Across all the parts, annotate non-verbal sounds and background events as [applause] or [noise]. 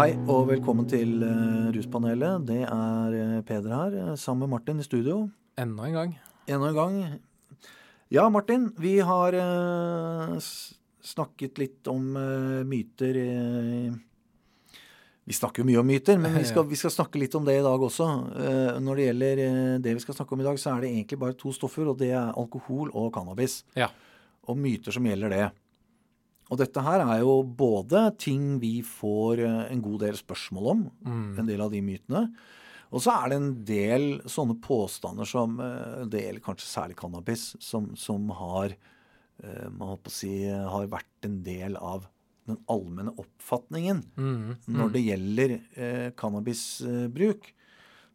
Hei og velkommen til eh, Ruspanelet. Det er eh, Peder her, eh, sammen med Martin i studio. Enda en gang. Enda en gang. Ja, Martin. Vi har snakket litt om myter. vi snakker jo mye om myter, men vi [laughs] skal, vi skal snakke litt om det i dag også. Når det gjelder det vi skal snakke om i dag, så er det egentlig bare to stoffer, og det er alkohol og cannabis. Ja. Og myter som gjelder det. Og dette her er jo både ting vi får eh, en god del spørsmål om, en del av de mytene. Og så er det en del sånne påstander som eh, Det gjelder kanskje særlig cannabis, som, som har eh, si, har vært en del av den allmenne oppfatningen Mm. når det gjelder eh, cannabisbruk.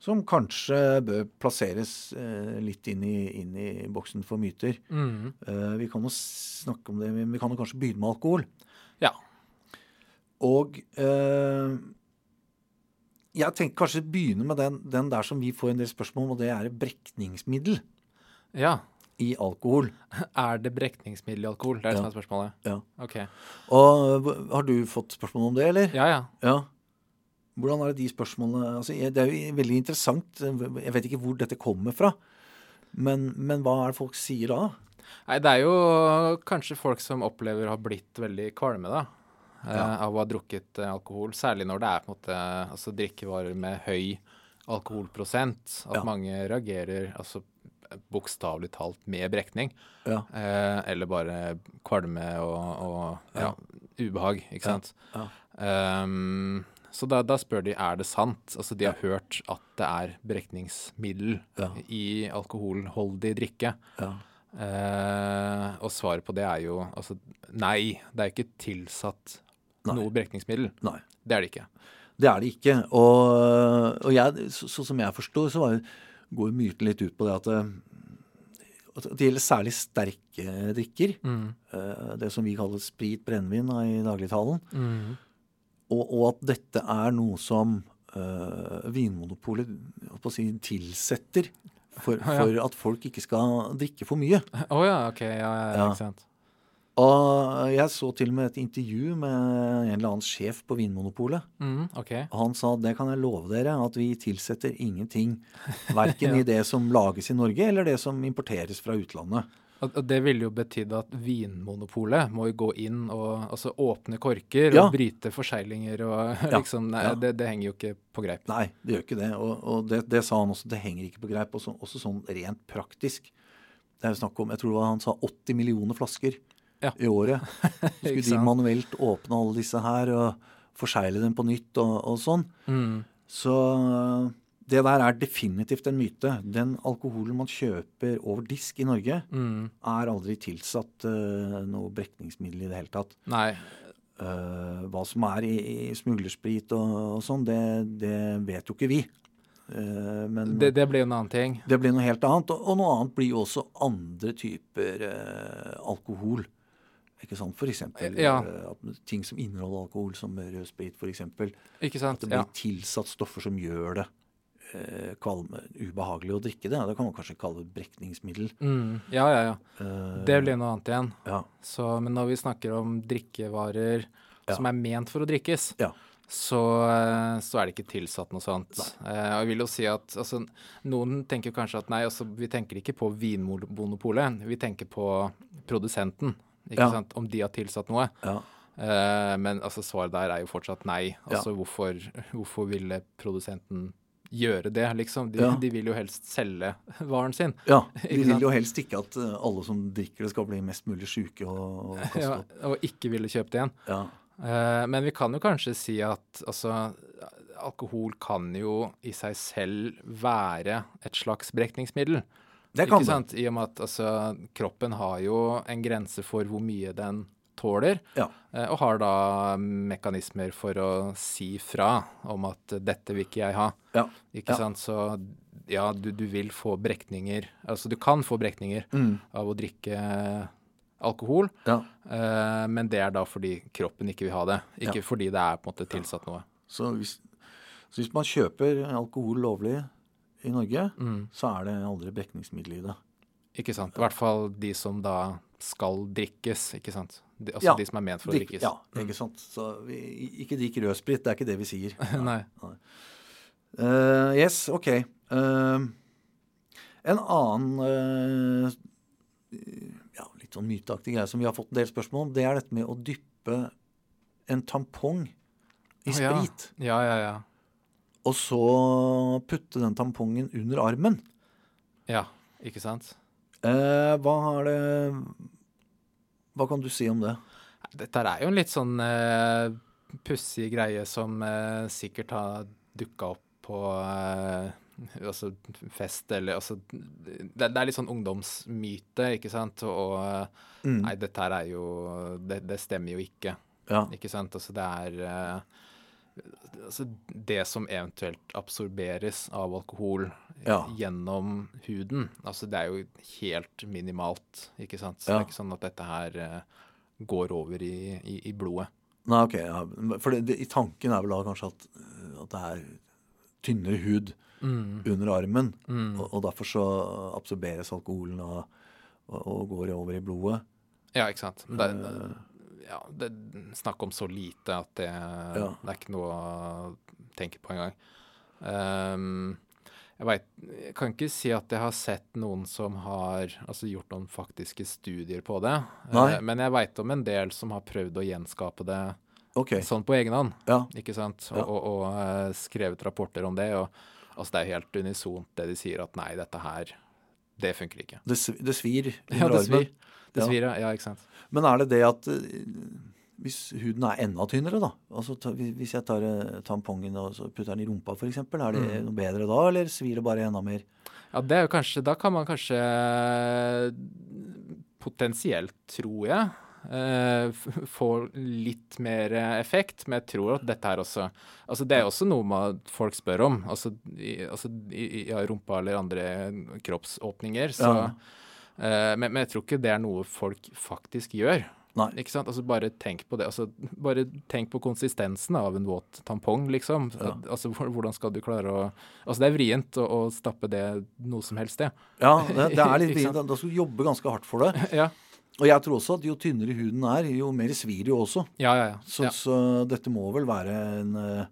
Som kanskje bør plasseres eh, litt inn i, inn i boksen for myter. Mm. Eh, vi kan jo snakke om det, men vi kan jo kanskje begynne med alkohol. Ja. Og eh, jeg tenker kanskje begynne med den, den der som vi får en del spørsmål om, og det er brekningsmiddel ja. i alkohol. [laughs] Er det brekningsmiddel i alkohol? Det er det Ja. som er spørsmålet. Ja. Ok. Og har du fått spørsmål om det, eller? Ja, ja. Ja. Hvordan er det de spørsmålene altså, Det er jo veldig interessant. Jeg vet ikke hvor dette kommer fra. Men, men hva er det folk sier da? Nei, det er jo kanskje folk som opplever å ha blitt veldig kvalme, da. eh, Ja. Av å ha drukket eh, alkohol. Særlig når det er på en måte altså, drikkevarer med høy alkoholprosent. At Ja. mange reagerer altså bokstavelig talt med brekning. Ja. Eh, eller bare kvalme og, og ja, ubehag, ikke sant. Ja. Ehm, så da, da spør de er det sant. Altså de har hørt at det er brekningsmiddel Ja. i alkoholholdig drikke. Ja. Eh, og svaret på det er jo altså nei, det er ikke tilsatt Nei. noe brekningsmiddel. Nei. Det er det ikke. Det er det ikke. Og, og jeg, så, så, som jeg forstår, så var, går myten litt ut på det at det, det gjelder særlig sterke drikker. Mm. eh, Det som vi kaller sprit, brennevin i dagligtalen. Mm. Og, og at dette er noe som uh, Vinmonopolet si, tilsetter for, Ja. at folk ikke skal drikke for mye. Å ja, OK. Ja, ja, ja, Ja. ikke sant. Og jeg så til og med et intervju med en eller annen sjef på Vinmonopolet. Mm, okay. Og han sa det kan jeg love dere, at vi tilsetter ingenting. [laughs] Verken Ja. i det som lages i Norge, eller det som importeres fra utlandet. Og det ville jo betydd at Vinmonopolet må jo gå inn og altså, åpne korker Ja. og bryte forseglinger og liksom Nei, ja. det, det henger jo ikke på greip. Nei, det gjør ikke det. Og, og det, det sa han også, det henger ikke på greip. Også, også sånn rent praktisk. Det er jo snakk om, jeg tror det var han sa 80 millioner flasker Ja. i året. [laughs] Skulle de manuelt åpne alle disse her og forsegle dem på nytt og, og sånn. Mm. Så det der er definitivt en myte. Den alkoholen man kjøper over disk i Norge, Mm. er aldri tilsatt uh, noe brekningsmiddel i det hele tatt. Nei. Uh, hva som er i, i smuglersprit og, og sånn, det, det vet jo ikke vi. Uh, men Det, det blir jo en annen ting. det blir noe helt annet. Og, og noe annet blir jo også andre typer alkohol. Ikke sant? For eksempel Ja. ting som inneholder alkohol, som rød sprit f.eks. At det blir Ja. tilsatt stoffer som gjør det kvalme, ubehagelig å drikke det. Det kan man kanskje kalle brekningsmiddel. Mm. ja, ja, ja. Uh, Det blir noe annet igjen. ja. Så, men når vi snakker om drikkevarer Ja. som er ment for å drikkes, Ja. så, eh, så er det ikke tilsatt noe sånt. Eh, og jeg vil jo si at altså, noen tenker kanskje at nei, altså, vi tenker ikke på Vinmonopolet, vi tenker på produsenten. Ikke sant? Om de har tilsatt noe. ja. Eh, men altså, svaret der er jo fortsatt nei. Altså, hvorfor, hvorfor ville produsenten gjøre det, liksom? De, Ja. de vil jo helst selge [laughs] varen sin. Ja, [laughs] de vil jo helst ikke at eh, alle som drikker det, skal bli mest mulig sjuke og, og [laughs] kaste Ja, opp. og ikke ville kjøpt det igjen. Ja. Uh, men vi kan jo kanskje si at altså, alkohol kan jo i seg selv være et slags brekningsmiddel. Det kan det. I og med at altså, kroppen har jo en grense for hvor mye den tåler, Ja. eh, og har da mekanismer for å si fra om at 'dette vil ikke jeg ha'. Ja. Ikke Ja. sant? Så ja, du, du vil få brekninger Altså, du kan få brekninger Mm. av å drikke alkohol, ja. eh, men det er da fordi kroppen ikke vil ha det, ikke fordi det er på en måte tilsatt noe. Så, hvis, så hvis man kjøper alkohol lovlig i Norge, Mm. så er det aldri brekningsmiddel i det. Ikke sant? I hvert fall de som da skal drikkes, ikke sant? De, altså Ja, de som er ment for å drikkes. Ja, ikke sant. Så vi, ikke drikk rødsprit, det er ikke det vi sier. [laughs] Nei. Eh, yes, ok. Uh, en annen uh, ja, litt sånn myteaktig greie som vi har fått en del spørsmål om, det er dette med å dyppe en tampong i ja. sprit. Ja, ja, ja. Og så putte den tampongen under armen. Ja, ikke sant? Eh, hva har det Hva kan du si om det? Dette er jo en litt sånn eh, pussig greie som eh, sikkert har dukka opp på eh, altså fest eller altså det, det er litt sånn ungdomsmyte, ikke sant? Og, eh, Mm. nei, dette her er jo det, det stemmer jo ikke, Ja. ikke sant? Altså det er eh, altså det som eventuelt absorberes av alkohol Ja. gjennom huden, altså det er jo helt minimalt, ikke sant? Så Ja. det er ikke sånn at dette her eh, går over i, i, i blodet. Nei, ok. Ja. For det, det, i tanken er vel da kanskje at, eh, at det er tynnere hud under armen, og, og derfor så absorberes alkoholen og, og, og går over i blodet. Ja, ikke sant. Det, det, ja, det er snakk om så lite at det, det er ikke noe å tenke på engang. Um, jeg, vet, jeg kan ikke si at jeg har sett noen som har altså, gjort noen faktiske studier på det. Eh, men jeg veit om en del som har prøvd å gjenskape det okay. sånn på egen hånd. Ja. Ikke sant? Og, Ja. og, og eh, skrevet rapporter om det. Og altså, det er helt unisont det de sier at nei, dette her, det funker ikke. Det, sv- det svir [laughs] Ja, under det svir. Det svir, ja. ja. Ikke sant. Men er det det at eh, hvis huden er enda tynnere, da altså Hvis jeg tar eh, tampongen og putter den i rumpa, f.eks., er det Mm. noe bedre da, eller svir det bare enda mer? Ja, det er jo kanskje Da kan man kanskje potensielt, tror jeg, eh, få litt mer effekt. Men jeg tror at dette her også Altså, det er også noe folk spør om. Altså, i, altså i, i ja, rumpa eller andre kroppsåpninger. Så, Ja. Eh, men, men jeg tror ikke det er noe folk faktisk gjør. Nei. Ikke sant? Altså Bare tenk på det. Altså, bare tenk på konsistensen av en våt tampong, liksom. Ja. Altså, Hvordan skal du klare å Altså, det er vrient å, å stappe det noe som helst, det. Ja, det, det er litt [laughs] vrient. Da, skal du jobbe ganske hardt for det. [laughs] Ja, Og jeg tror også at jo tynnere huden er, jo mer svir det jo også. ja, ja. ja. Så, så dette må vel være en eh,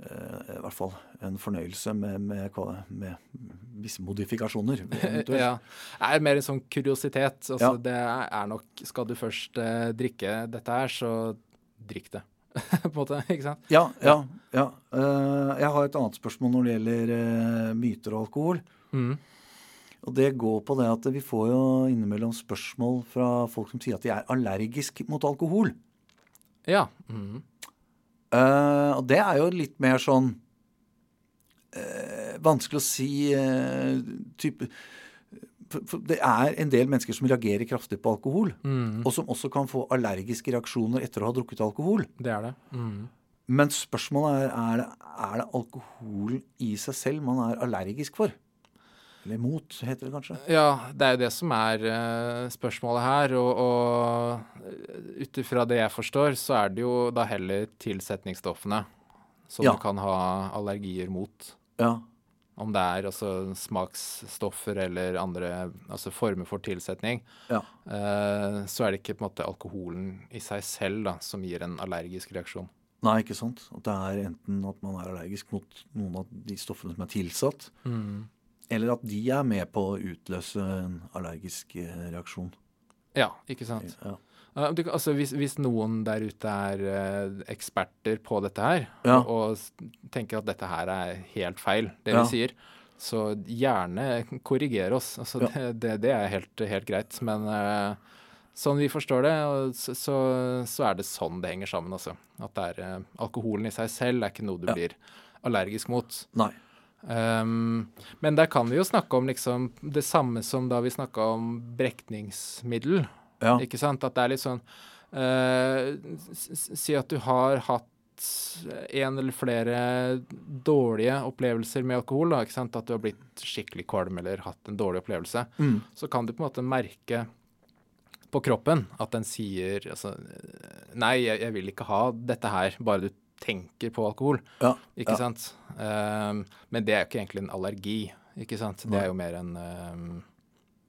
I hvert fall en fornøyelse med, med, med visse modifikasjoner. [laughs] ja. Det er mer en sånn kuriositet. Altså, Ja. Det er nok Skal du først eh, drikke dette her, så drikk det. [laughs] på en måte, ikke sant? Ja, ja. ja. Uh, jeg har et annet spørsmål når det gjelder uh, myter og alkohol. Mm. Og det går på det at vi får jo innimellom spørsmål fra folk som sier at de er allergisk mot alkohol. Ja. Mm. Eh, og det er jo litt mer sånn uh, Vanskelig å si uh, type Det er en del mennesker som reagerer kraftig på alkohol. Mm. Og som også kan få allergiske reaksjoner etter å ha drukket alkohol. Det er det. Mm. Men spørsmålet er er det, er det alkoholen i seg selv man er allergisk for. Eller mot, heter det kanskje. Ja, det er jo det som er uh, spørsmålet her. Og, og ut ifra det jeg forstår, så er det jo da heller tilsetningsstoffene som Ja. du kan ha allergier mot. Ja. Om det er altså smaksstoffer eller andre altså former for tilsetning, ja. uh, så er det ikke på en måte alkoholen i seg selv da, som gir en allergisk reaksjon. Nei, ikke sant. At det er enten at man er allergisk mot noen av de stoffene som er tilsatt, eller at de er med på å utløse en allergisk eh, reaksjon. Ja, ikke sant. Ja. Altså, hvis, hvis noen der ute er eh, eksperter på dette her, Ja. og, tenker at dette her er helt feil, det Ja. vi sier, så gjerne korrigere oss. Altså, det, det, det er helt, helt greit. Men eh, sånn vi forstår det, så, så, er det sånn det henger sammen. Altså. At det er, alkoholen i seg selv er ikke noe du blir allergisk mot. Nei. Um, men der kan vi jo snakke om liksom det samme som da vi snakka om brekningsmiddel. Ja. Ikke sant? At det er litt sånn eh, s- Si at du har hatt en eller flere dårlige opplevelser med alkohol. Da, ikke sant? At du har blitt skikkelig kvalm eller hatt en dårlig opplevelse. Mm. Så kan du på en måte merke på kroppen at den sier altså, Nei, jeg, jeg vil ikke ha dette her, bare du tenker på alkohol. Ja. Ikke ja. sant? Um, men det er jo ikke egentlig en allergi, ikke sant? Det er jo mer en um,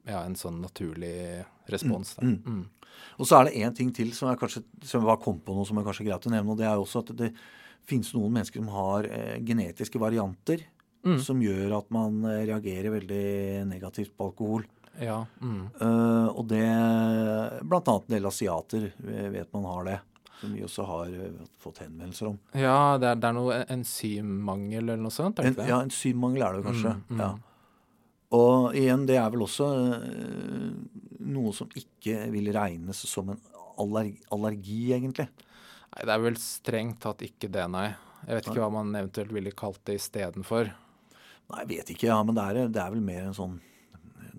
ja, en sånn naturlig respons. Mm, mm. Og så er det én ting til som jeg kanskje som jeg kom på noe som er kanskje greit å nevne. og Det er jo også at det finnes noen mennesker som har eh, genetiske varianter mm. som gjør at man eh, reagerer veldig negativt på alkohol. Ja. Mm. Uh, og det Blant annet en del asiater vet man har det. Som vi også har uh, fått henvendelser om. Ja, det er, det er noe enzymmangel eller noe sånt? En, ja, enzymmangel er det kanskje. Mm, mm. ja. Og igjen, det er vel også uh, noe som ikke vil regnes som en allergi, allergi, egentlig. Nei, Det er vel strengt tatt ikke det, nei. Jeg vet ikke hva man eventuelt ville kalt det istedenfor. Nei, jeg vet ikke, ja, men det er, det er vel mer en sånn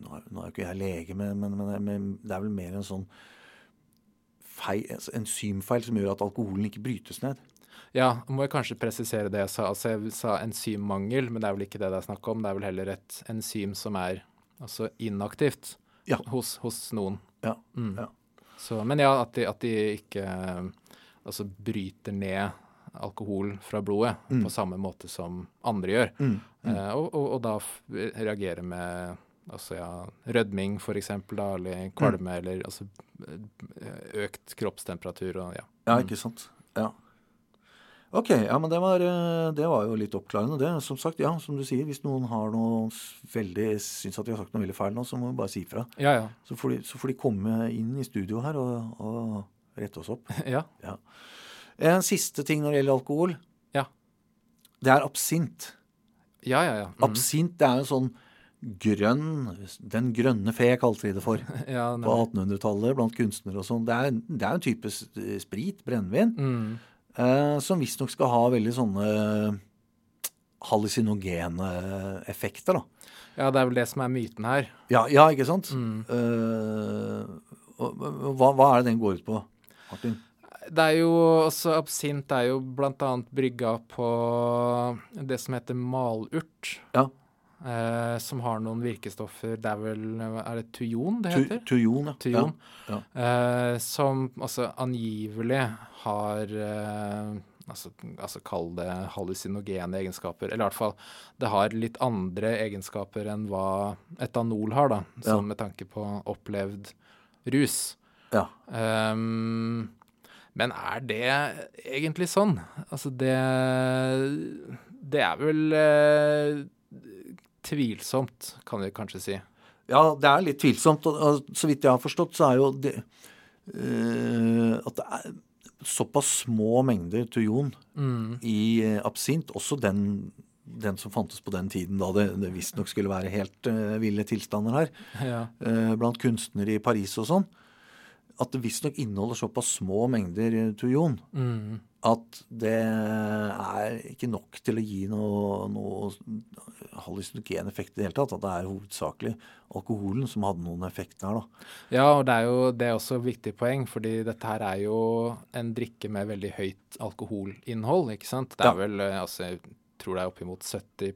Nå er, jo ikke jeg lege, men, men, men, men, det er vel mer en sånn feil, enzymfeil som gjør at alkoholen ikke brytes ned. Ja, må jeg kanskje presisere det jeg sa. Altså, jeg sa enzymmangel, men det er vel ikke det det er snakk om. Det er vel heller et enzym som er altså inaktivt ja. hos, hos, noen. Ja. Mm. ja. Så, men ja, at de, at de ikke altså bryter ned alkohol fra blodet mm. på samme måte som andre gjør. Mm. Mm. Eh, og, og, og, da reagere med altså ja, rødming f.eks., eller kvalme, mm. eller altså økt kroppstemperatur og ja. Ja, ikke sant. Ja. Ok, ja, men det var, eh, det var, jo litt oppklarende, det. Som sagt, ja, som du sier, hvis noen har noe veldig, syns at de har sagt noe veldig feil nå, så må vi bare si fra. Ja, ja. Så, får de, så får de komme inn i studio her og, og rette oss opp. [laughs] ja. ja. En siste ting når det gjelder alkohol. Ja. Det er absint. Ja, ja, ja. Mm. Absint det er en sånn grønn Den grønne fe, kalte de det for. [laughs] ja, på 1800-tallet blant kunstnere og sånn. Det, det, er en type sprit, brennevin. Mm eh, som visstnok skal ha veldig sånne hallusinogene effekter. da. Ja, det er vel det som er myten her. Ja, ja ikke sant? Mm. Eh, hva, hva, er det den går ut på, Martin? Det er jo også Absint er jo bl.a. brygga på det som heter malurt. Ja. Eh, som har noen virkestoffer Det er vel Er det tujon det heter? Tujon, ja. Tujon. ja. Eh, som altså angivelig har eh, altså, altså kall det hallusinogene egenskaper. Eller i hvert fall det har litt andre egenskaper enn hva etanol har, da. Sånn med tanke på opplevd rus. Ja. Um, men er det egentlig sånn? Altså, det Det er vel uh, tvilsomt, kan vi kanskje si. Ja, det er litt tvilsomt. Og, så vidt jeg har forstått, så er jo det uh, At det er såpass små mengder tujon mm. i uh, absint, også den, den, som fantes på den tiden da det, det visstnok skulle være helt uh, ville tilstander her, ja. blant kunstnere i Paris og sånn, at det visstnok inneholder såpass små mengder tujon mm at det er ikke nok til å gi noe, noe hallusinogen effekt i det hele tatt. At det er hovedsakelig alkoholen som hadde noen effekt der. da. Ja, og det er jo det er også et viktig poeng, fordi dette her er jo en drikke med veldig høyt alkoholinnhold. ikke sant? Det er ja. vel, eh, altså, tror det er oppimot 70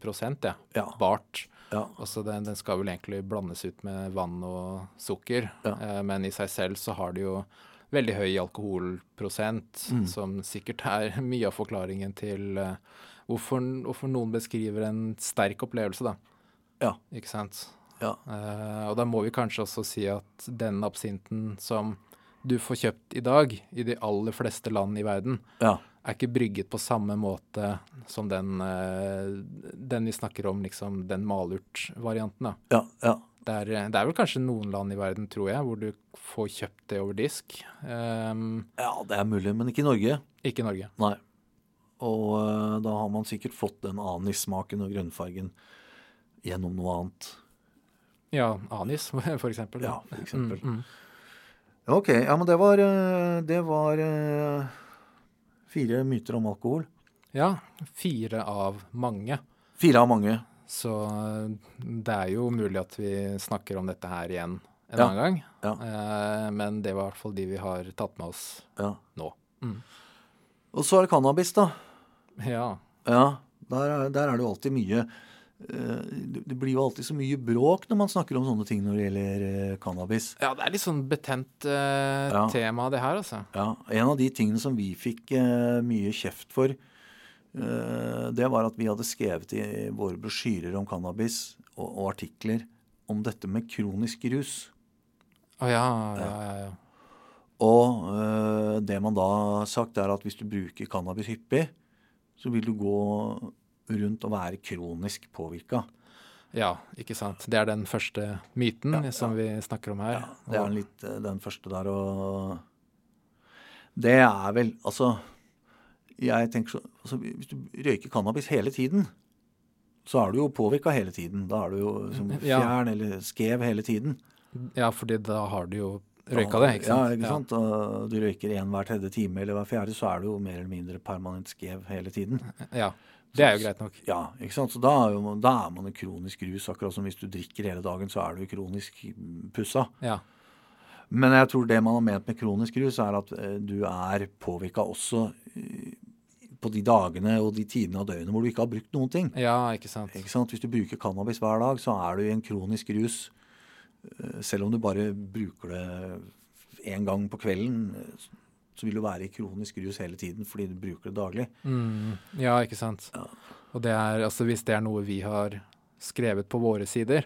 ja. ja. bart. Ja. Altså den, den, skal vel egentlig blandes ut med vann og sukker, ja. eh, men i seg selv så har det jo veldig høy alkoholprosent, mm. som sikkert er [laughs] mye av forklaringen til eh, hvorfor, hvorfor, noen beskriver en sterk opplevelse, da. Ja. Ikke sant? Ja. Eh, og da må vi kanskje også si at den absinten som du får kjøpt i dag i de aller fleste land i verden, ja. Er ikke brygget på samme måte som den, uh, den vi snakker om, liksom den malurt-varianten. da. Ja, ja. Det er, det er, vel kanskje noen land i verden, tror jeg, hvor du får kjøpt det over disk. Um, ja, det er mulig, men ikke i Norge. Ikke i Norge. Nei. Og uh, da har man sikkert fått den anissmaken og grønnfargen gjennom noe annet. Ja, anis, [laughs] for eksempel. Ja, for eksempel. Mm, mm. Ok, ja, men det var, eh, det var fire myter om alkohol. Ja, fire av mange. Fire av mange. Så det er jo mulig at vi snakker om dette her igjen en ja. annen gang. Ja. Eh, men det var i hvert fall de vi har tatt med oss ja. nå. Mm. Og så er det cannabis, da. Ja. Ja, der er, der er det jo alltid mye Det blir jo alltid så mye bråk når man snakker om sånne ting når det gjelder uh, cannabis. Ja, det er litt sånn betent uh, ja. tema, det her, altså. Ja. En av de tingene som vi fikk mye kjeft for, det var at vi hadde skrevet i våre brosjyrer om cannabis og, og artikler om dette med kronisk rus. Å ja, ja, ja. ja. Og øh, det man da har sagt, er at hvis du bruker cannabis hyppig, så vil du gå rundt å være kronisk påvirka. Ja, ikke sant. Det er den første myten Ja, som vi snakker om her. Ja, det er litt øh, den første der, og Det er vel Altså, jeg tenker så altså, Hvis du røyker cannabis hele tiden, så er du jo påvirka hele tiden. Da er du jo som Ja. fjern eller skev hele tiden. Ja, fordi da har du jo røyka det, ikke sant? Ja, ikke sant? Og du røyker én hver tredje time eller hver fjerde, så er du jo mer eller mindre permanent skev hele tiden. Ja. Det er jo greit nok. Ja, ikke sant? Så da er, jo, da er man en kronisk rus. Akkurat som hvis du drikker hele dagen, så er du kronisk pussa. Ja. Men jeg tror det man har ment med kronisk rus, er at eh, du er påvirka også eh, på de dagene og de tidene av døgnet hvor du ikke har brukt noen ting. ja, ikke sant. Ikke sant? Hvis du bruker cannabis hver dag, så er du i en kronisk rus. Selv om du bare bruker det én gang på kvelden, så vil du være i kronisk rus hele tiden fordi du bruker det daglig. Mm, ja, ikke sant. Og det er, altså hvis det er noe vi har skrevet på våre sider,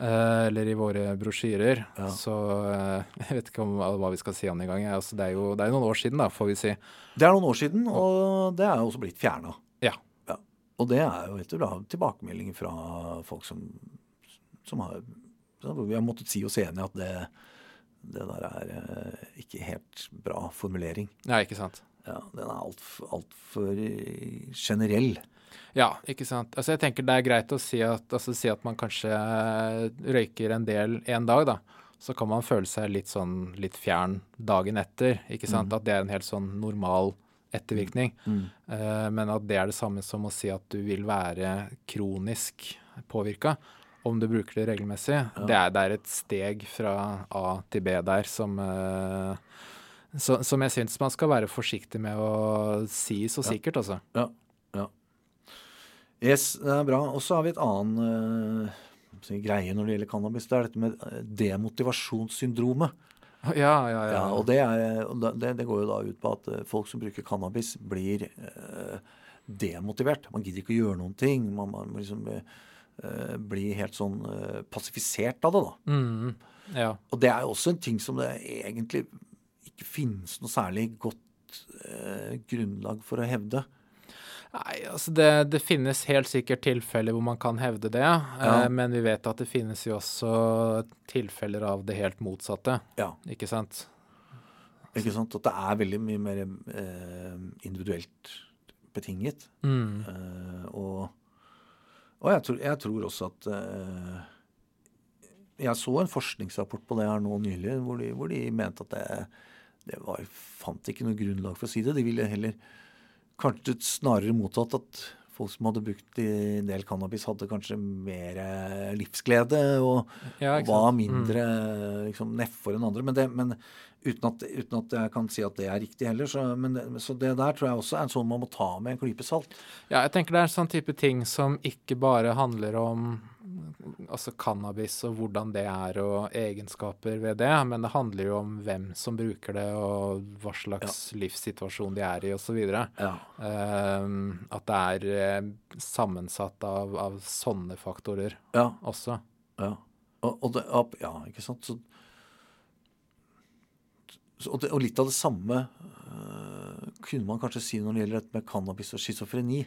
eh, eller i våre brosjyrer, Ja. så eh, [laughs] Jeg vet ikke om, hva vi skal si om det engang. Altså, det er jo det er noen år siden, da, får vi si. Det er noen år siden, og det er jo også blitt fjerna. Ja. Og det er jo etter da, tilbakemeldinger fra folk som, som har Vi har måttet si oss enige at det, det der er eh, ikke helt bra formulering. Ja, ikke sant. Ja, Den er altfor alt for eh, generell. Ja, ikke sant. Altså jeg tenker det er greit å si at, altså, si at man kanskje eh, røyker en del en dag, da. Så kan man føle seg litt sånn litt fjern dagen etter. ikke sant? At det er en helt sånn normal ettervirkning. Eh, men at det er det samme som å si at du vil være kronisk påvirka om du bruker det regelmessig. Det, er, det er et steg fra A til B der som uh, så, som jeg syns man skal være forsiktig med å si så sikkert, altså. Ja. ja. Yes, det er bra. Og så har vi et annen uh, greie når det gjelder cannabis. Det er dette med eh, demotivasjonssyndromet. Ja, ja, ja. Ja, og det, er, det, det går jo da ut på at eh, folk som bruker cannabis, blir eh, demotivert. Man gidder ikke å gjøre noen ting. Man, man liksom eh, blir helt sånn eh, passifisert av det, da. Mm, ja. Og det er jo også en ting som det egentlig ikke finnes noe særlig godt eh, grunnlag for å hevde. Nei, altså det, det finnes helt sikkert tilfeller hvor man kan hevde det, eh, men vi vet at det finnes jo også tilfeller av det helt motsatte, Ja, ikke sant? ikke sant? At det er veldig mye mer eh, individuelt betinget. Mm. Eh, og og jeg, tror, jeg tror også at eh, Jeg så en forskningsrapport på det her nå nylig, hvor de, hvor de mente at det, det var, fant ikke noe grunnlag for å si det. De ville heller kanskje snarere mottatt at folk som hadde brukt en del cannabis, hadde kanskje mer eh, livsglede og, Ja, og var mindre mindre liksom, nedfor enn andre. Men, det, men uten, at, uten at jeg kan si at det er riktig heller. Så, men, så det der tror jeg også er en sånn man må ta med en klype salt. Ja, jeg tenker det er en sånn type ting som ikke bare handler om altså cannabis og hvordan det er og egenskaper ved det, men det handler jo om hvem som bruker det og hva slags livssituasjon de er i osv. Ja. Um, at det er eh, sammensatt av, av sånne faktorer Ja, også. ja. Og, og det, ja, ikke sant. Så, så, og, det, og litt av det samme uh, kunne man kanskje si når det gjelder dette med cannabis og schizofreni.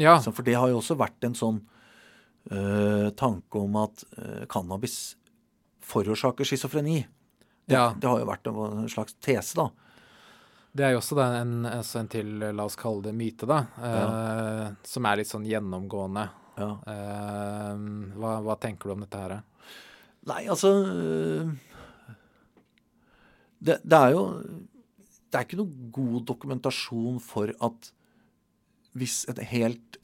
Ja, For det har jo også vært en sånn tanke om at øh, cannabis forårsaker schizofreni. Det, Ja. det har jo vært en, slags tese, da. det er jo også en, altså en til, la oss kalle det myte, da, eh, som er litt sånn gjennomgående. Ja. Eh, hva, hva tenker du om dette her? Nei, altså det, det er jo Det er ikke noe god dokumentasjon for at hvis et helt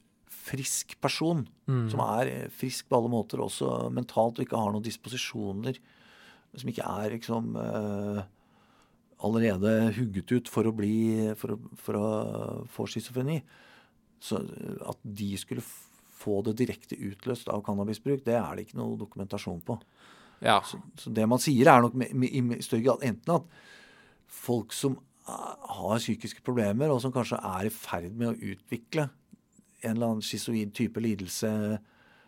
frisk person, som er eh, frisk på alle måter, også mentalt, og ikke har noen disposisjoner, som ikke er liksom uh, allerede hugget ut for å bli For å, for å få schizofreni, så øh, at de skulle få det direkte utløst av cannabisbruk, det er det ikke noe dokumentasjon på. Ja, Så, så det man sier, er nok i større grad enten at folk som eh, har psykiske problemer, og som kanskje er i ferd med å utvikle en eller annen schizoid type lidelse,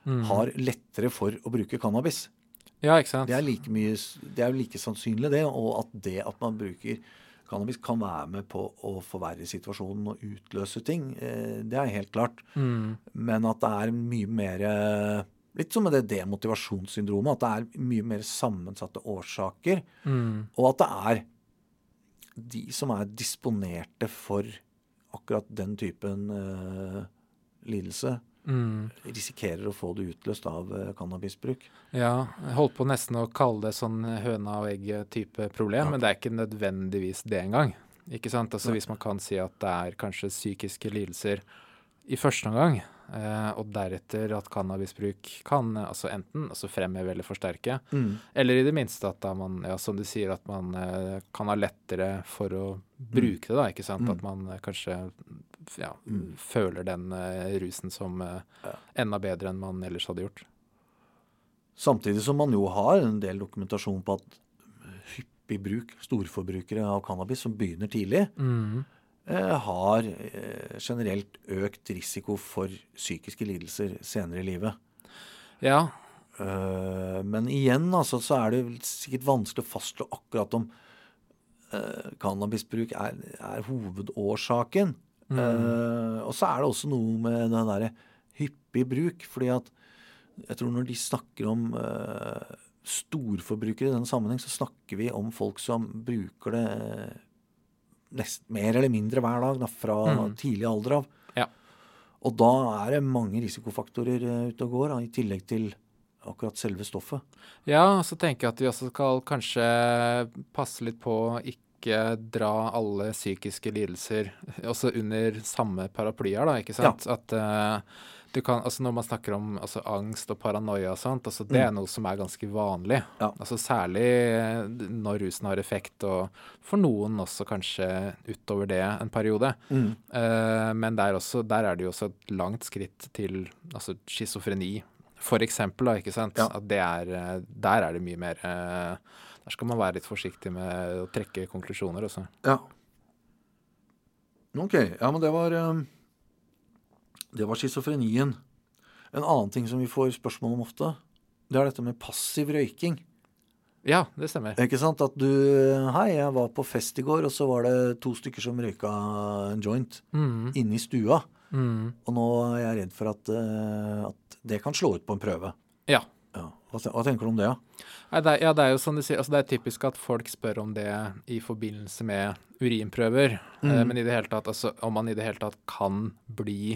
mm. har lettere for å bruke cannabis. Ja, ikke sant? Det er like mye, det er like sannsynlig, det. Og at det at man bruker cannabis kan være med på å forverre situasjonen og utløse ting. Eh, det er helt klart. Mm. Men at det er mye mer Litt som med det demotivasjonssyndromet. At det er mye mer sammensatte årsaker. Mm. Og at det er de som er disponerte for akkurat den typen uh, lidelse, mm. risikerer å få det utløst av uh, cannabisbruk. Ja, jeg holdt på nesten å kalle det sånn høna og egg-type problem, ja. men det er ikke nødvendigvis det engang. Ikke sant? Altså Hvis man kan si at det er kanskje psykiske lidelser i første omgang, eh, og deretter at cannabisbruk kan altså enten altså fremheve eller forsterke, mm. eller i det minste at man, ja, som du sier, at man eh, kan ha lettere for å bruke mm. det, da, ikke sant? Mm. At man eh, kanskje ja, mm. føler den rusen som enda bedre enn man ellers hadde gjort. Samtidig som man jo har en del dokumentasjon på at hyppig bruk, storforbrukere av cannabis som begynner tidlig, mm. Uh, har generelt økt risiko for psykiske lidelser senere i livet. Ja. men igjen altså, så er det sikkert vanskelig å fastslå akkurat om cannabisbruk er, er hovedårsaken. Mm. Og så er det også noe med den derre hyppig bruk. fordi at jeg tror når de snakker om storforbrukere i den sammenheng, så snakker vi om folk som bruker det nest, mer eller mindre hver dag da, fra mm. tidlig alder av. Ja. Og da er det mange risikofaktorer uh, ute og går, da, i tillegg til akkurat selve stoffet. Ja, så tenker jeg at vi også skal kanskje passe litt på ikke ikke dra alle psykiske lidelser også under samme paraplyer, da, ikke sant? Ja. At uh, du kan, altså Når man snakker om altså, angst og paranoia og sånt, altså, det mm. er noe som er ganske vanlig. Ja. Altså Særlig når rusen har effekt, og for noen også kanskje utover det en periode. Mm. Uh, men der, også, der, er det jo også et langt skritt til altså schizofreni, for eksempel. Da, ikke sant? Ja. At det er, eh, der er det mye mer uh, der skal man være litt forsiktig med å trekke konklusjoner også. Ja. OK. Ja, men det var eh, Det var schizofrenien. En annen ting som vi får spørsmål om ofte, det er dette med passiv røyking. Ja, det stemmer. Ikke sant? At du Hei, jeg var på fest i går, og så var det to stykker som røyka en joint mm. inne i stua. Mm. Og nå er jeg redd for at, uh, at, det kan slå ut på en prøve. Ja. Hva, tenker du om det? Ja? Nei, det, ja, det er jo som du sier, altså det er typisk at folk spør om det i forbindelse med urinprøver. Eh, mm. Eh, men i det hele tatt, altså, om man i det hele tatt kan bli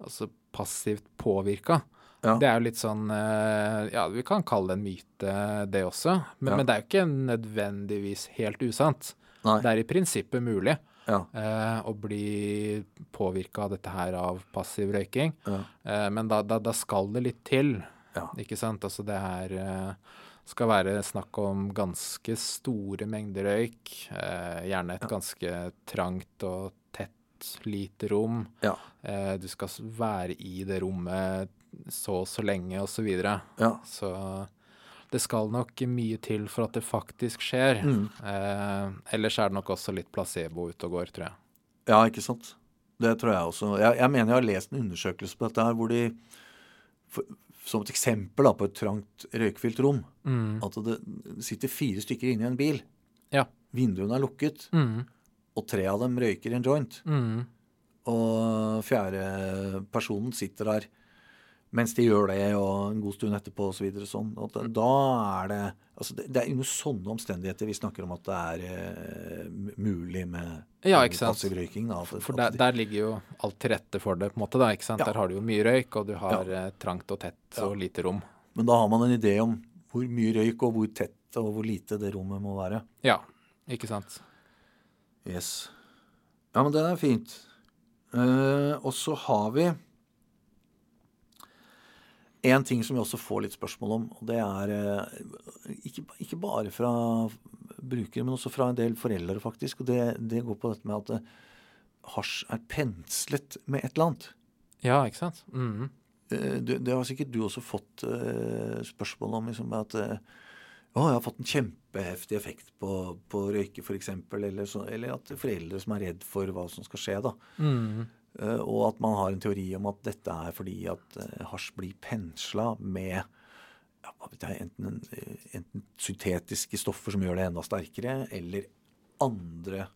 altså, passivt påvirka. Ja. Det er jo litt sånn eh, Ja, vi kan kalle det en myte, det også. Men, ja. men det er jo ikke nødvendigvis helt usant. Nei. Det er i prinsippet mulig. Ja. Eh, å bli påvirka av dette her av passiv røyking. Ja. Eh, men da, da, da, skal det litt til. Ja. Ikke sant? Altså det er eh, skal være snakk om ganske store mengder røyk. Eh, gjerne et ja. ganske trangt og tett, lite rom. Ja. Eh, du skal være i det rommet så og så lenge, osv. Så, videre. ja. så det skal nok mye til for at det faktisk skjer. Mm. Eh, ellers er det nok også litt placebo ute og går, tror jeg. Ja, ikke sant. Det tror jeg også. Jeg, jeg mener jeg har lest en undersøkelse på dette her hvor de for, som et eksempel da, på et trangt røykfylt rom. Mm. At det sitter fire stykker inne i en bil. Ja. Vinduene er lukket. Mm. Og tre av dem røyker en joint. Mm. Og fjerde personen sitter der mens de gjør det, og en god stund etterpå osv. Så videre, sånn. Og da er det altså det, det, er under sånne omstendigheter vi snakker om at det er uh, mulig med ja, ikke sant? passiv røyking. Da, for, for der, der, ligger jo alt til rette for det. på en måte da, ikke sant? Ja. Der har du jo mye røyk, og du har ja. eh, trangt og tett og lite rom. Men da har man en idé om hvor mye røyk og hvor tett og hvor lite det rommet må være. Ja, ikke sant. Yes. Ja, men det er fint. Uh, og så har vi en ting som vi også får litt spørsmål om, og det er eh, ikke, ikke, bare fra brukere, men også fra en del foreldre, faktisk. Og det, det går på dette med at eh, hasj er penslet med et eller annet. Ja, ikke sant? Mm. Det, det, har sikkert du også fått uh, spørsmål om. Liksom, at uh, å, jeg har fått en kjempeheftig effekt på, på røyke, f.eks. Eller, så, eller at foreldre som er redd for hva som skal skje. da. Mm. Uh, og at man har en teori om at dette er fordi at uh, hasj blir pensla med ja, jeg, enten, enten, syntetiske stoffer som gjør det enda sterkere, eller andre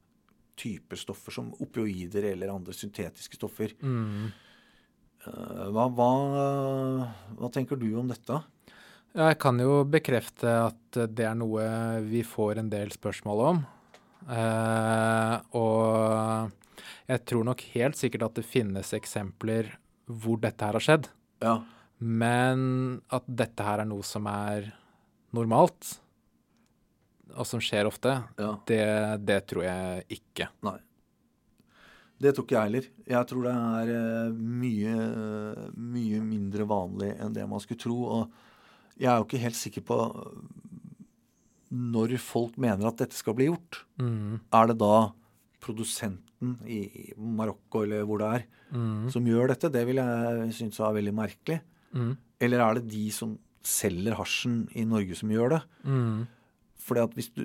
typer stoffer som opioider eller andre syntetiske stoffer. Mm. Hva, hva, hva tenker du om dette? Jeg kan jo bekrefte at det er noe vi får en del spørsmål om. Eh, og jeg tror nok helt sikkert at det finnes eksempler hvor dette her har skjedd. Ja. Men at dette her er noe som er normalt, og som skjer ofte, ja. det, det, tror jeg ikke. Nei. Det tror ikke jeg heller. Jeg tror det er eh, mye, mye mindre vanlig enn det man skulle tro. og jeg er jo ikke helt sikker på når folk mener at dette skal bli gjort. Mm. Er det da produsenten i Marokko eller hvor det er, mm. som gjør dette? Det vil jeg synes er veldig merkelig. Mm. Eller er det de som selger hasjen i Norge som gjør det? Mm. Fordi at hvis du,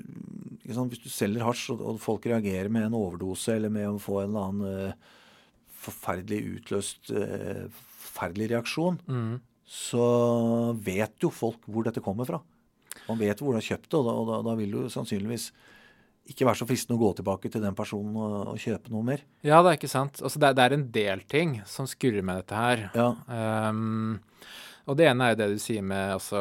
sant, hvis du selger hasj, og, folk reagerer med en overdose eller med å få en eller annen uh, forferdelig utløst uh, forferdelig reaksjon, mm så vet jo folk hvor dette kommer fra. Man vet hvor du har kjøpt det, og da, og da, da vil du sannsynligvis ikke være så fristende å gå tilbake til den personen og, og kjøpe noe mer. Ja, det er ikke sant. Altså, det, det, er en del ting som skurrer med dette her. Ja. Um, og det ene er jo det du sier med altså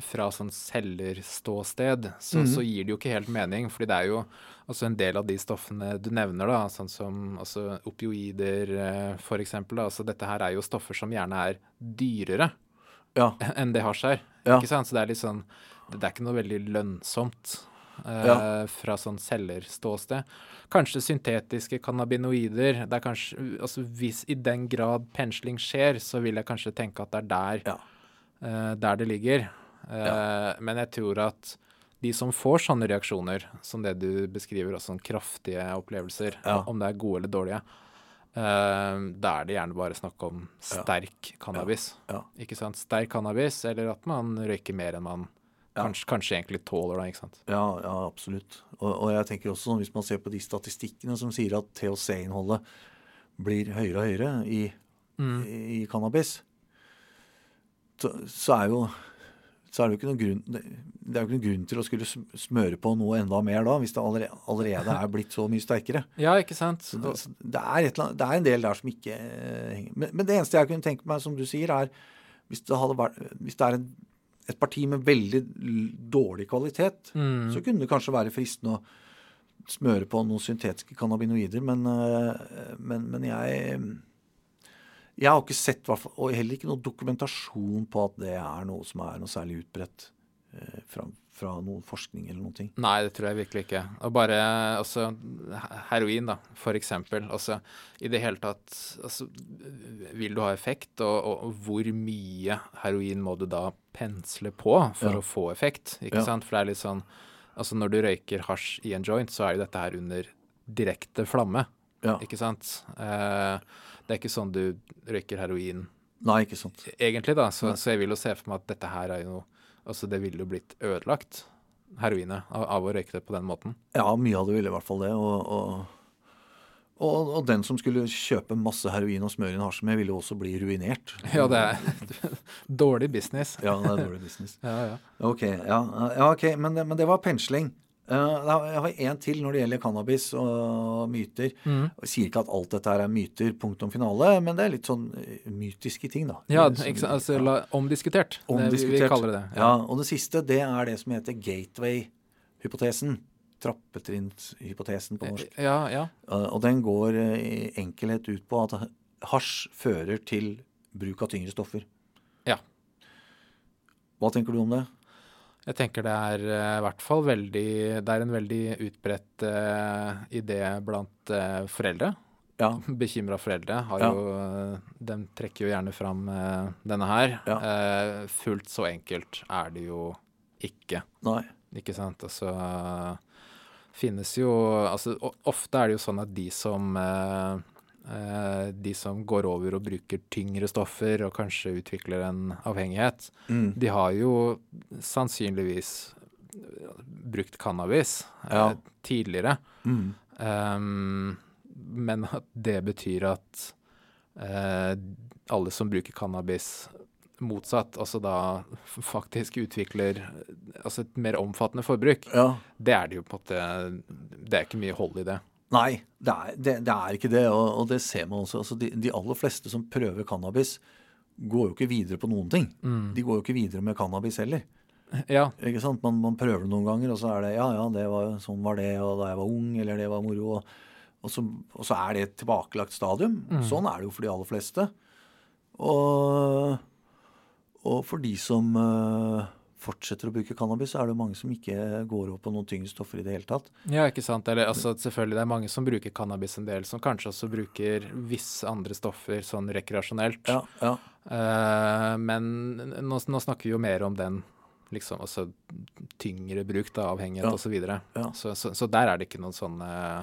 Fra sånn selgerståsted, så, mm. så gir det jo ikke helt mening. fordi det er jo Altså en del av de stoffene du nevner, da, sånn som altså opioider eh, f.eks. Altså dette her er jo stoffer som gjerne er dyrere ja. enn det hasj er. Ja. Ikke sant? Så det er litt sånn Det er ikke noe veldig lønnsomt eh, Ja. fra sånn selgerståsted. Kanskje syntetiske cannabinoider. Det er kanskje, altså Hvis i den grad pensling skjer, så vil jeg kanskje tenke at det er der, Ja. eh, der det ligger. Eh, Men jeg tror at de som får sånne reaksjoner, som det du beskriver, og sånne kraftige opplevelser, om det er gode eller dårlige, da er det gjerne bare snakk om sterk cannabis. Ja. Ikke sant? Sterk cannabis, eller at man røyker mer enn man Ja. kanskje, kanskje egentlig tåler, da. ikke sant? Ja, ja absolutt. Og, og jeg tenker også, hvis man ser på de statistikkene som sier at THC-innholdet blir høyere og høyere i, Mm. i, i cannabis, så, så er jo så er det jo ikke noen grunn det er jo ikke noen grunn til å skulle smøre på noe enda mer da, hvis det allerede, allerede er blitt så mye sterkere. [laughs] Ja, ikke sant? Så det, så det, er annet- det er en del der som ikke eh, henger men, men det eneste jeg kunne tenke meg, som du sier, er hvis det, vært, hvis det er en, et parti med veldig dårlig kvalitet, Mm. så kunne det kanskje være fristende å smøre på noen syntetiske cannabinoider, men, eh, men, men jeg jeg har ikke sett, og heller ikke noe dokumentasjon på at det er noe som er noe særlig utbredt eh, fra, fra noen forskning eller noen ting. Nei, det tror jeg virkelig ikke. Og bare altså Heroin, da, for eksempel. Altså, I det hele tatt altså, Vil du ha effekt, og, og, og hvor mye heroin må du da pensle på for Ja. å få effekt? Ikke Ja. sant? For det er litt sånn Altså, når du røyker hasj i en joint, så er jo dette her under direkte flamme. Ja. Ikke sant? Eh, det er ikke sånn du røyker heroin Nei, ikke sant. egentlig, da. Så, så jeg vil jo se for meg at dette her er jo Altså, det ville jo blitt ødelagt, heroinet, av, av å røyke det på den måten. Ja, mye av det ville i hvert fall det. Og, og, og, og den som skulle kjøpe masse heroin og smøre inn hasj med, ville jo også bli ruinert. [laughs] Ja, det er [laughs] dårlig business. Ja, det er dårlig business. [laughs] Ja, ja. Ok, ja, ja ok, men det, men det var pensling. Eh, jeg har én til når det gjelder cannabis og myter. Mm. Jeg sier ikke at alt dette her er myter, punktum finale, men det er litt sånn eh, mytiske ting, da. Ja, Som-? Altså, ja. omdiskutert. Det, vi, vi Omdiskutert. kaller det det. Ja, og det siste, det er det som heter gateway-hypotesen. Trappetrinnshypotesen på norsk. Ja, ja. Eh, Og den går eh, i enkelhet ut på at hasj fører til bruk av tyngre stoffer. Ja. Hva tenker du om det? Jeg tenker det er eh, i hvert fall veldig Det er en veldig utbredt uh, idé blant uh, foreldre. Ja. [laughs] Bekymra foreldre har Ja. jo De trekker jo gjerne fram uh, denne her. Ja. Fullt så enkelt er det jo ikke. Nei. Ikke sant? Altså finnes jo Altså ofte er det jo sånn at de som de som går over og bruker tyngre stoffer og kanskje utvikler en avhengighet, Mm. de har jo sannsynligvis brukt cannabis Ja. eh, tidligere. Mm. Um, men at det betyr at eh, alle som bruker cannabis motsatt, altså da [laughs] faktisk utvikler eh, altså et mer omfattende forbruk, Ja. det er det jo på en måte Det er ikke mye hold i det. Nei, det er, det, det er ikke det, og, og det ser man også. Altså de, de aller fleste som prøver cannabis, går jo ikke videre på noen ting. De går jo ikke videre med cannabis heller. Ja. Ikke sant? Man, man prøver det noen ganger, og så er det ja, ja, det var, sånn var det og da jeg var ung, eller det var moro. Og, og, så, og så er det et tilbakelagt stadium. Sånn er det jo for de aller fleste. Og, for de som eh, fortsetter å bruke cannabis, så er det jo mange som ikke går opp på noen tyngre stoffer i det hele tatt. ja, ikke sant. Eller altså selvfølgelig, det er mange som bruker cannabis en del, som kanskje også bruker visse andre stoffer sånn rekreasjonelt. Ja, ja. Uh, men nå, nå snakker vi jo mer om den liksom, altså tyngre bruk, da, avhengighet Ja. og Så. Ja. så, så, så der er det ikke noen sånn eh,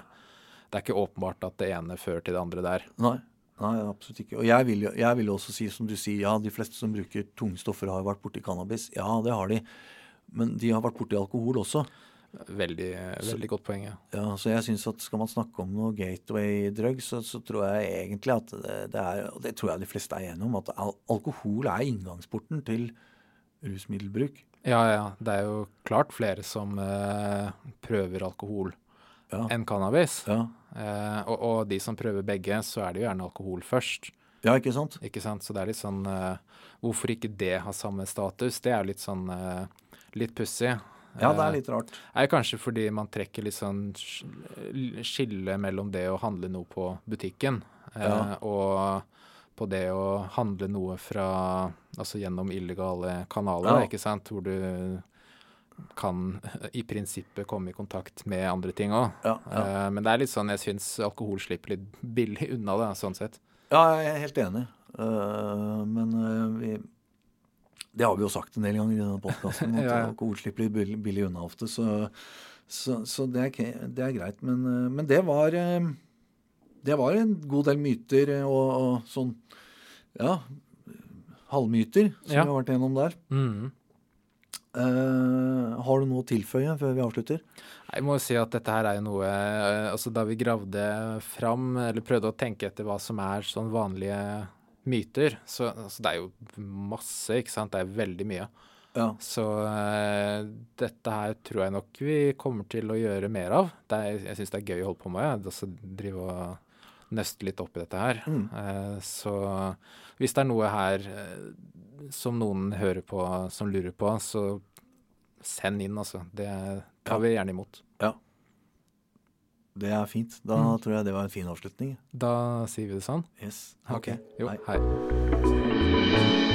Det er ikke åpenbart at det ene fører til det andre der. Nei, nei, absolutt ikke. Og jeg vil, jeg vil også si, som du sier, ja, de fleste som bruker tunge stoffer, har vært borti cannabis. Ja, det har de. Men de har vært borti alkohol også. Veldig, veldig godt poeng. Ja. Ja, så jeg synes at Skal man snakke om noe gateway-drug, så, så tror jeg egentlig at det, det er Og det tror jeg de fleste er enige om, at al alkohol er inngangsporten til rusmiddelbruk. ja, ja. Det er jo klart flere som eh, prøver alkohol Ja. enn cannabis. Ja, Eh, og, og de som prøver begge, så er det jo gjerne alkohol først. ja ikke sant? Ikke sant? Så det er litt sånn eh, Hvorfor ikke det har samme status? Det er jo litt sånn eh, litt pussig. Ja, det Eh, er litt rart. er kanskje fordi man trekker litt sånn skille mellom det å handle noe på butikken eh, Ja. og på det å handle noe fra Altså gjennom illegale kanaler, Ja. ikke sant, hvor du kan [laughs] i prinsippet komme i kontakt med andre ting òg. Ja, ja. men det er litt sånn jeg syns alkohol slipper litt billig unna det, sånn sett. ja, jeg er helt enig. Uh, men uh, vi Det har vi jo sagt en del ganger i denne podkasten, [laughs] at Ja, alkohol slipper litt billig, billig unna ofte. Så, så, så det, er, det er greit. Men, men det var Det var en god del myter og, og sånn Ja, halvmyter som vi har vært gjennom der. Mm. Eh, har du noe å tilføye før vi avslutter? Jeg må jo si at dette her er jo noe eh, Altså da vi gravde fram, eller prøvde å tenke etter hva som er sånn vanlige myter, så altså det er jo masse, ikke sant. Det er veldig mye. Ja. Så uh, dette her tror jeg nok vi kommer til å gjøre mer av. Det er, jeg syns det er gøy å holde på med. Jeg, altså drive og nøste litt opp i dette her. Mm. Uh, så hvis det er noe her som noen hører på som lurer på, så send inn, altså. Det tar vi gjerne imot. Ja. Det er fint. Da Mm. tror jeg det var en fin avslutning. Da sier vi det sånn. Yes. Ok. Jo, Hei. hei.